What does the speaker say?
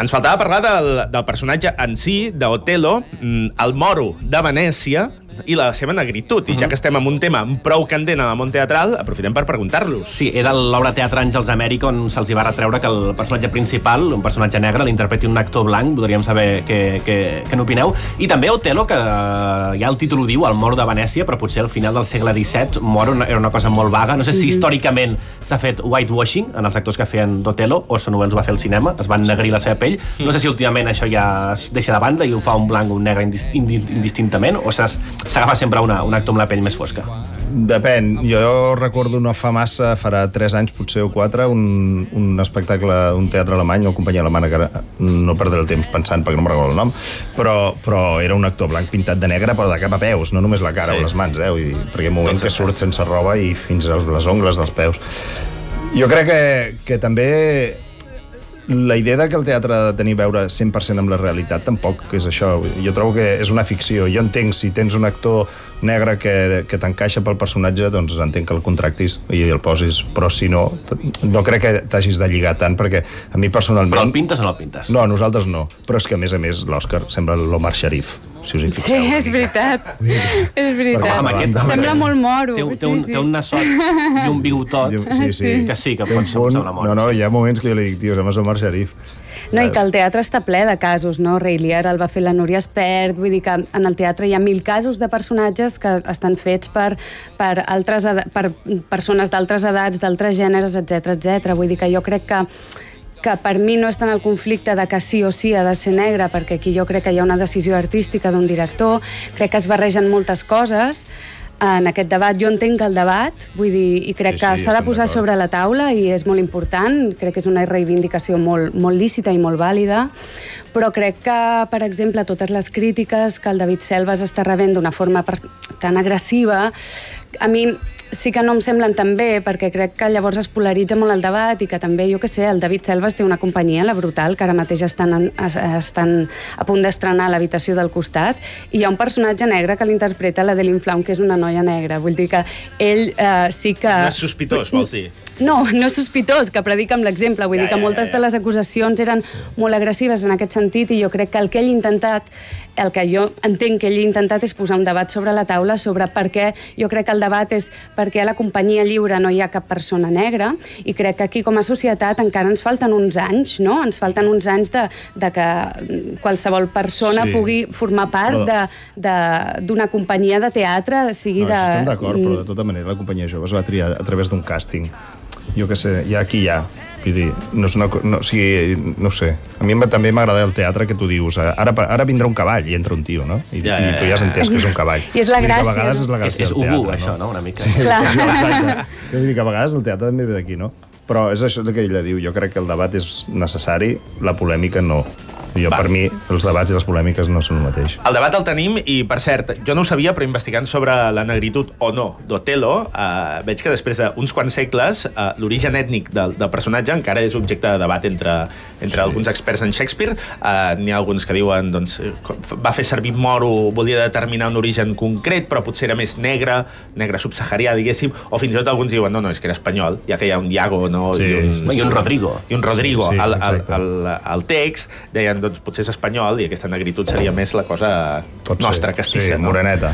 Ens faltava parlar del, del personatge en si, d'Otelo, mm, el moro de Venècia, i la seva negritud. I ja que estem en un tema prou candent al món teatral, aprofitem per preguntar-los. Sí, era l'obra teatre Àngels Amèrica on se'ls hi va retreure que el personatge principal, un personatge negre, l'interpreti un actor blanc. Voldríem saber què, què, què n'opineu. I també Otelo, que ja el títol ho diu, el mor de Venècia, però potser al final del segle XVII mor era una cosa molt vaga. No sé si històricament s'ha fet whitewashing en els actors que feien d'Otelo, o se novel·les va fer al cinema, es van negrir la seva pell. No sé si últimament això ja es deixa de banda i ho fa un blanc o un negre indistintament, o s'ha s'agafa sempre una, un actor amb la pell més fosca? Depèn. Jo recordo no fa massa, farà 3 anys potser o 4, un, un espectacle, un teatre alemany, o companyia alemana, que no perdré el temps pensant perquè no me'n recordo el nom, però, però era un actor blanc pintat de negre, però de cap a peus, no només la cara sí. o les mans, eh? Vull dir, perquè un moment doncs que surt sense roba i fins a les ongles dels peus. Jo crec que, que també la idea de que el teatre ha de tenir veure 100% amb la realitat tampoc és això. Jo trobo que és una ficció. Jo entenc, si tens un actor negre que, que t'encaixa pel personatge, doncs entenc que el contractis i el posis, però si no, no crec que t'hagis de lligar tant, perquè a mi personalment... Però el pintes o no el pintes? No, nosaltres no. Però és que, a més a més, l'Òscar sembla l'Omar Sharif si us hi fixeu. Sí, és veritat. és veritat. Home, aquest, Sembla molt moro. Té, té, un, sí, sí. té un nassot i un bigotot sí, sí. que sí, que pot semblar moro. No, no, hi ha moments que jo li dic, tio, sembla Omar Sharif. No, i que el teatre està ple de casos, no? Ray Liotta el va fer la Núria Espert, vull dir que en el teatre hi ha mil casos de personatges que estan fets per, per, altres, per persones d'altres edats, d'altres gèneres, etc etc. Vull dir que jo crec que que per mi no és tant el conflicte de que sí o sí ha de ser negre, perquè aquí jo crec que hi ha una decisió artística d'un director, crec que es barregen moltes coses, en aquest debat. Jo entenc que el debat, vull dir, i crec sí, que s'ha sí, de posar sobre la taula i és molt important, crec que és una reivindicació molt, molt lícita i molt vàlida, però crec que, per exemple, totes les crítiques que el David Selves està rebent d'una forma tan agressiva, a mi sí que no em semblen tan bé, perquè crec que llavors es polaritza molt el debat i que també, jo que sé, el David Selves té una companyia, la Brutal, que ara mateix estan, en, estan a punt d'estrenar l'habitació del costat, i hi ha un personatge negre que l'interpreta la de l'Inflaum, que és una noia negra. Vull dir que ell eh, sí que... No és sospitós, vols dir? No, no és sospitós, que predica amb l'exemple. Vull ja, dir que moltes ja, ja. de les acusacions eren molt agressives en aquest sentit i jo crec que el que ell ha intentat el que jo entenc que ell ha intentat és posar un debat sobre la taula sobre per què, jo crec que el debat és per què a la companyia lliure no hi ha cap persona negra i crec que aquí com a societat encara ens falten uns anys, no? Ens falten uns anys de, de que qualsevol persona sí. pugui formar part d'una companyia de teatre, sigui no, de... Estem d'acord, però de tota manera la companyia jove es va triar a través d'un càsting. Jo que sé, ja aquí hi ha Vull dir, no és una... No, o sigui, no sé. A mi també m'agrada el teatre que tu dius, ara, ara vindrà un cavall i entra un tio, no? I, ja, ja, ja. i tu ja has entès que és un cavall. I és la gràcia. a vegades és la gràcia és, és del teatre, això, no? Una mica. Sí, Clar. Exacte. Vull dir que a vegades el teatre també ve d'aquí, no? Però és això que ella diu. Jo crec que el debat és necessari, la polèmica no. Jo, Va. per mi, els debats i les polèmiques no són el mateix. El debat el tenim i, per cert, jo no ho sabia, però investigant sobre la negritud o no d'Otelo, eh, veig que després d'uns quants segles eh, l'origen ètnic del, del personatge encara és objecte de debat entre, entre sí. alguns experts en Shakespeare. Eh, N'hi ha alguns que diuen doncs, va fer servir moro, volia determinar un origen concret, però potser era més negre, negre subsaharià, diguéssim, o fins i tot alguns diuen no, no, és que era espanyol, ja que hi ha un Iago no? Sí, i, un, i un Rodrigo. I un Rodrigo sí, al, al, al, al text, deien doncs potser és espanyol i aquesta negritud seria més la cosa Pot nostra, castissa. Sí, moreneta.